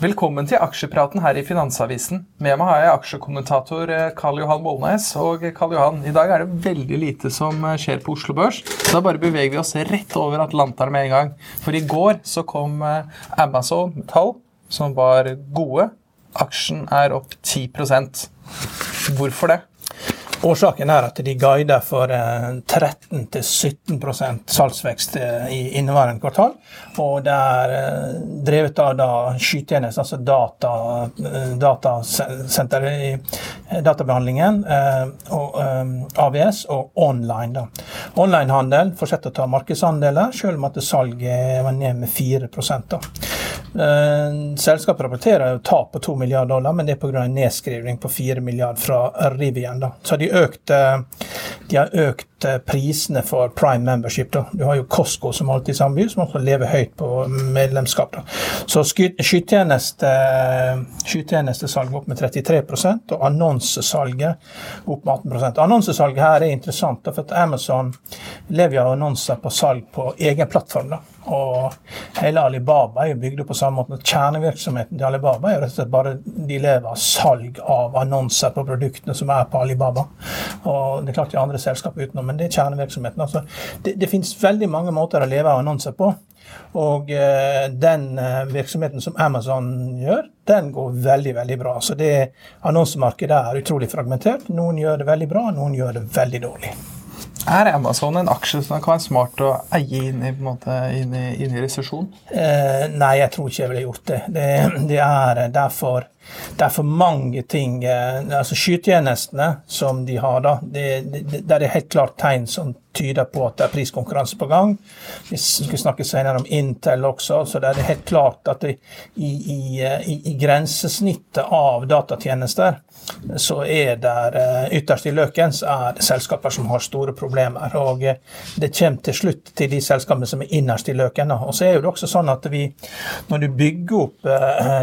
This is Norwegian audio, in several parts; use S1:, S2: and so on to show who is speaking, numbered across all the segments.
S1: Velkommen til aksjepraten her i Finansavisen. Med meg har jeg aksjekommentator eh, Karl Johan Målnes. Og eh, Karl Johan, i dag er det veldig lite som eh, skjer på Oslo Børs. Så da bare beveger vi oss rett over Atlanteren med en gang. For i går så kom Amazon tall som var gode. Aksjen er opp 10% Hvorfor det?
S2: Årsaken er at de guider for 13-17 eh, salgsvekst eh, i inneværende kvartal. Og det er eh, drevet av da skytjenester, altså data, i databehandlingen, og AVS, og online. da. Onlinehandel fortsetter å ta markedsandeler, selv om at salget var ned med 4 da. Selskapet rapporterer jo tap på 2 milliarder dollar, men det er pga. en nedskrivning på 4 milliarder fra Rivian. da. Så de økt, eh, de har økt eh, prisene for prime membership. Da. Du har jo Costco som alltid samby, som også lever høyt på medlemskap. Da. Så skytjenestesalget opp med 33% og annonsesalget opp med 18% Annonsesalget her er interessant, da, for at Amazon lever av annonser på salg på egen plattform. da. Og hele Alibaba er bygd opp på samme måte. Kjernevirksomheten til Alibaba er rett og slett bare de lever av salg av annonser på produktene som er på Alibaba. Og Det er klart de andre selskaper utenom, men det er kjernevirksomheten. Altså, det, det finnes veldig mange måter å leve av annonser på. Og eh, den eh, virksomheten som Amazon gjør, den går veldig veldig bra. Så det annonsemarkedet er utrolig fragmentert. Noen gjør det veldig bra, noen gjør det veldig dårlig.
S1: Er Amazon en aksje som kan være smart å eie inn i, måte, inn i, inn i resesjon?
S2: Eh, nei, jeg tror ikke jeg ville gjort det. Det, det er derfor det er for mange ting eh, altså Skytjenestene som de har, da, det, det, det er helt klart tegn som tyder på at det er priskonkurranse på gang. Vi skal snakke senere om Intel også, så det er helt klart at det, i, i, i, i, grensesnittet av datatjenester så er det eh, ytterst i løken så er det selskaper som har store problemer. og eh, Det kommer til slutt til de selskapene som er innerst i løken. Og så er det også sånn at vi, når du bygger opp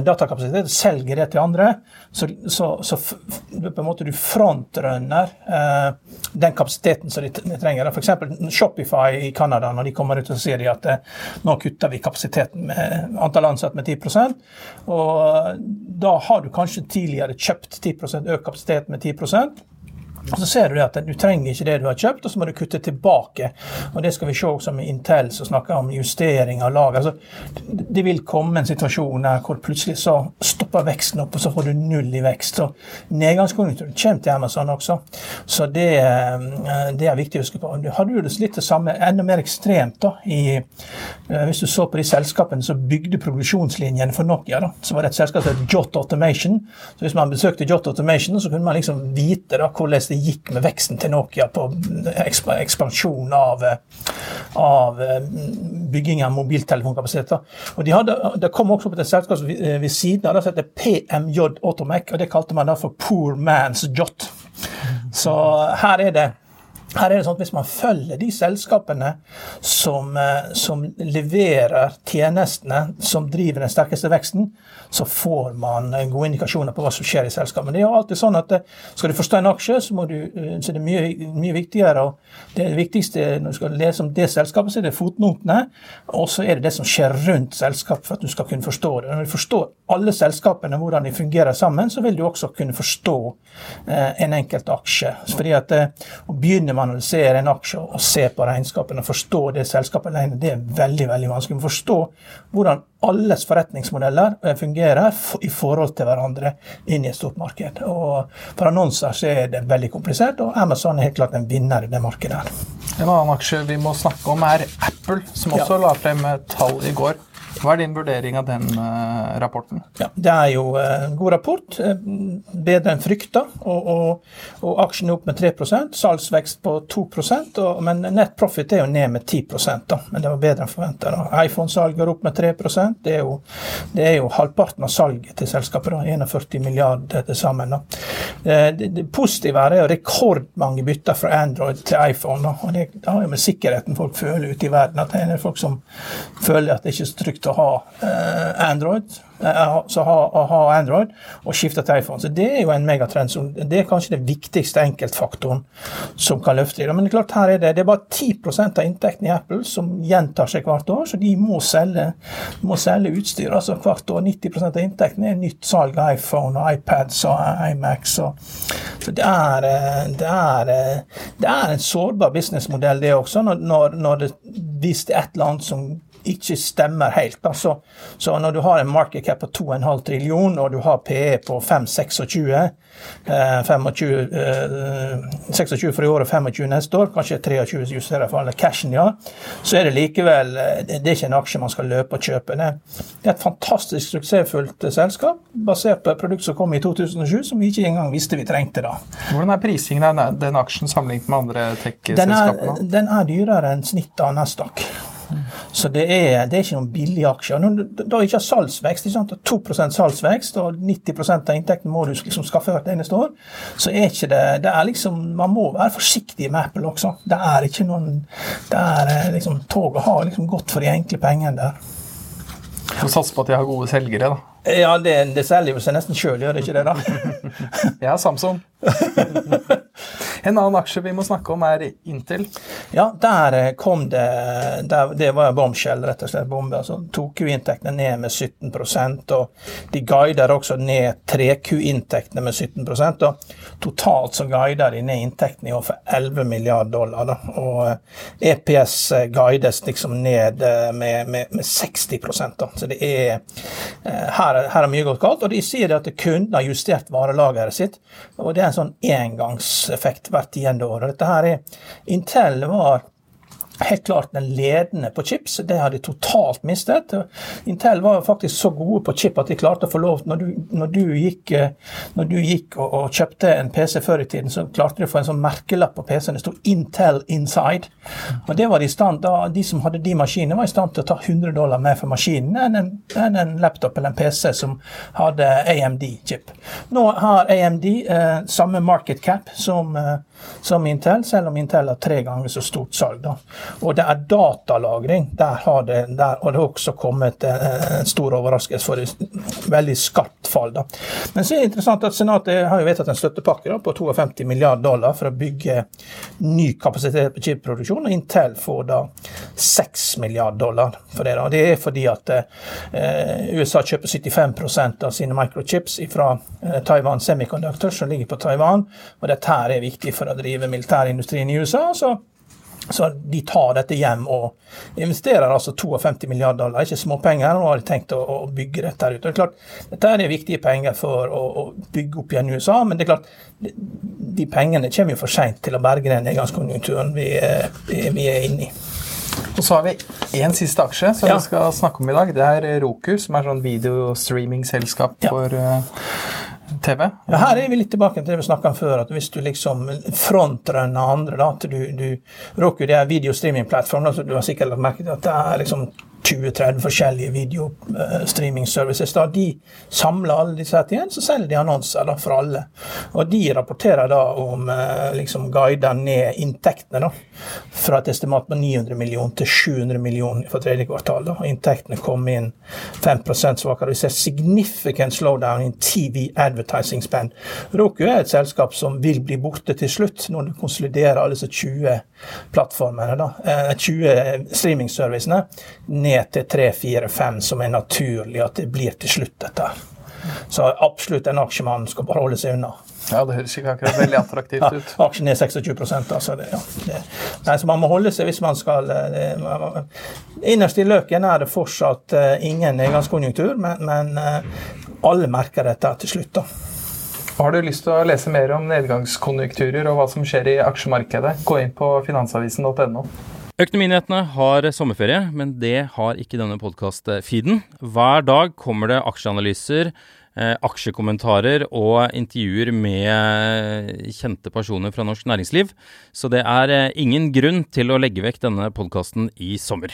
S2: datakapasitet, selger det til andre, så, så, så på en måte du frontrunner eh, den kapasiteten som de, de trenger. F.eks. Shopify i Canada, når de kommer ut og sier de at eh, nå kutter vi kapasiteten med antall ansatte med 10% og Da har du kanskje tidligere kjøpt 10% økt kapasitet med 10 Så ser du at du trenger ikke det du har kjøpt, og så må du kutte tilbake. Og Det skal vi se også med Intel, som snakker om justering av lager. Altså, det vil komme en situasjon der hvor plutselig så stopper veksten opp, og så får du null i vekst. Så Nedgangskonjunkturen kommer til Amazon også, så det, eh, det, er viktig å huske på. Du hadde jo litt det samme, enda mer ekstremt da, i, eh, hvis du så på de selskapene som bygde produksjonslinjene for Nokia. da, Så var det et selskap som het Jot Automation. Så Hvis man besøkte Jot Automation, så kunne man liksom vite da hvordan det gikk med veksten til Nokia på ekspansjon av, av eh, bygging av mobiltelefonkapasitet. Og de hadde, Det kom også opp et selskap ved siden av det som heter PMJ Automac, og det kalte man da for Poor Man's Jot. Så her er det her er det sånn at Hvis man følger de selskapene som, eh, som, leverer tjenestene som driver den sterkeste veksten, så får man gode indikasjoner på hva som skjer i selskapene. Det er jo alltid sånn at eh, Skal du forstå en aksje, så, du, eh, så er det mye, mye, viktigere. og Det viktigste når du skal lese om det selskapet, så er det fotnotene. Og så er det det som skjer rundt selskapet, for at du skal kunne forstå det. Når du forstår alle selskapene, hvordan de fungerer sammen, så vil du også kunne forstå eh, en enkelt aksje. Fordi at, og begynner man analysere en aksje og se på regnskapene og forstå det selskapet alene, det er veldig veldig vanskelig. å forstå hvordan alles forretningsmodeller eh, fungerer i forhold til hverandre inn i et stort marked. Og For annonser så er det veldig komplisert, og Amazon er helt klart en vinner i det markedet.
S1: En annen aksje vi må snakke om, er Apple, som også ja. la frem tall i går. Hva er din vurdering av den uh, rapporten?
S2: Ja, Det er jo eh, en god rapport. Eh, bedre enn frykta. Og, og, og aksjen er opp med 3 salgsvekst på 2% og, Men net profit er jo ned med 10 da. Men det var bedre enn forventa. iPhone-salget er opp med 3% det er, jo, det er jo halvparten av salget til selskapet. da, 41 milliarder til sammen. da. Det, det positive er jo rekordmange bytter fra Android til iPhone. da, og Det, det har jo med sikkerheten folk føler ute i verden. at det er folk som føler at det ikke er så trygt å ha eh, Android Eh, så ha, ha, Android og skifte til iPhone. Så Det er jo en megatrend. Som, det er kanskje den viktigste enkeltfaktoren som kan løfte det. Men det er klart her er det, det er bare 10% av inntektene i Apple som gjentar seg hvert år, så de må selge, må selge utstyr altså hvert år. 90% av inntektene er nytt salg av iPhone og iPads og iMacs. Og, så det er, eh, det, er, eh, det er en sårbar businessmodell, det også, når, når det, hvis det er et eller annet som ikke stemmer helt. Altså, så når du har en market cap på 2,5 trillion, og du har PE på 5-26, eh, 25, eh, 26 for i år og 25 neste år, kanskje 23 justerer for alle cashen ja, så er det likevel eh, det er ikke en aksje man skal løpe og kjøpe. Det, er et fantastisk suksessfullt selskap, basert på et produkt som kom i 2007, som vi ikke engang visste vi trengte da.
S1: Hvordan er prisingen av den aksjen sammenlignet med andre tech-selskaper?
S2: Den, den, er dyrere enn snittet av Nasdaq. Så det er, det er, ikke noen billige aksjer. Når du da ikke har salgsvekst, ikke 2% salgsvekst, og 90% av inntekten må du liksom skaffe hvert eneste år, så er ikke det det er liksom, Man må være forsiktig med Apple også. Det er ikke noen det er eh, liksom, Toget har liksom gått for de enkle pengene der.
S1: Du satser på at de har gode selgere, da.
S2: Ja, det, det selger jo seg nesten sjøl, gjør det ikke det, da?
S1: ja, Samsung. En annen aksje vi må snakke om, er Intel.
S2: Ja, der eh, kom det der, Det var bombskjell, rett og slett. bombe, altså tok jo inntektene ned med 17% og de guider også ned 3Q-inntektene med 17 og Totalt så guider de ned inntektene i år for 11 milliarder dollar. Da. Og EPS eh, e eh, guides liksom ned med, med, med 60 da. Så det er her, her er mye gått galt. Og de sier at kunden har justert varelageret sitt, og det er en sånn engangseffekt hvert tiende år. Og dette her er, Intel var helt klart den ledende på chips. Det har de totalt mistet. Intel var faktisk så gode på chip at de klarte å få lov Når du, når du gikk, eh, når du gikk og, og, kjøpte en PC før i tiden, så klarte de å få en sånn merkelapp på PC-en. Det sto 'Intel Inside'. Og det var De stand, da, de som hadde de maskinene, var i stand til å ta 100 dollar mer for maskinen enn en, enn en laptop eller en PC som hadde AMD-chip. Nå har AMD eh, samme market cap som eh, som Intel, selv om Intel har tre ganger så stort salg. Da. Og det er datalagring. Der har det, der og det også kommet eh, en stor overraskelse for et veldig skarpt fall. Da. Men så er det interessant at Senatet har jo vedtatt en støttepakke da, på 52 milliarder dollar for å bygge ny kapasitet på chipproduksjon, og Intel får da 6 milliarder dollar for det. Da. Det er fordi at eh, USA kjøper 75% av sine microchips fra eh, Taiwan Semiconductor, som ligger på Taiwan, og dette her er viktig for å drive militærindustrien i USA. så så de tar dette hjem og investerer altså 52 milliarder dollar. Ikke småpenger. Nå har tenkt å, å bygge dette her ut. Det er klart, Dette er viktige penger for å, å, bygge opp igjen USA, men det er klart, de pengene kommer jo for seint til å berge den nedgangskonjunkturen vi, vi, vi er inne i.
S1: Og så har vi én siste aksje som ja. vi skal snakke om i dag. Det er Roku, som er sånn videostreamingselskap ja. for uh, TV?
S2: Ja, her er vi litt tilbake til det vi snakka om før. at Hvis du liksom frontrunner andre da, at du, du Roku det videostreaming-plattformen, så du har sikkert merket at det er liksom 20-30 forskjellige videostreaming-services. De samler alle disse tingene, så selger de annonser da, for alle. Og de rapporterer da om eh, liksom guider ned inntektene da, fra et estimat på 900 millioner til 700 millioner for tredje kvartal. Da. Inntektene kom inn 5 svakere. Vi ser significant slowdown in TV advertising spend. Roku er et selskap som vil bli borte til slutt, når du konsoliderer alle disse 20 plattformene, da, 20 eh, streamingservicene, ned til 3-4-5, som er naturlig at det blir til slutt, dette. Så absolutt en aksje man skal bare holde seg unna.
S1: Ja, det høres ikke akkurat veldig attraktivt
S2: Ja,
S1: ut.
S2: aksjen er 26 altså det, ja, det. Nei, så Man må holde seg hvis man skal eh, det, Innerst i løken er det fortsatt eh, ingen nedgangskonjunktur, men, men alle merker dette til slutt. da.
S1: Har du lyst til å lese mer om nedgangskonjunkturer og hva som skjer i aksjemarkedet, gå inn på finansavisen.no.
S3: Økonominyhetene har sommerferie, men det har ikke denne podkast-feeden. Hver dag kommer det aksjeanalyser, eh, aksjekommentarer og intervjuer med kjente personer fra norsk næringsliv, så det er eh, ingen grunn til å legge vekk denne podkasten i sommer.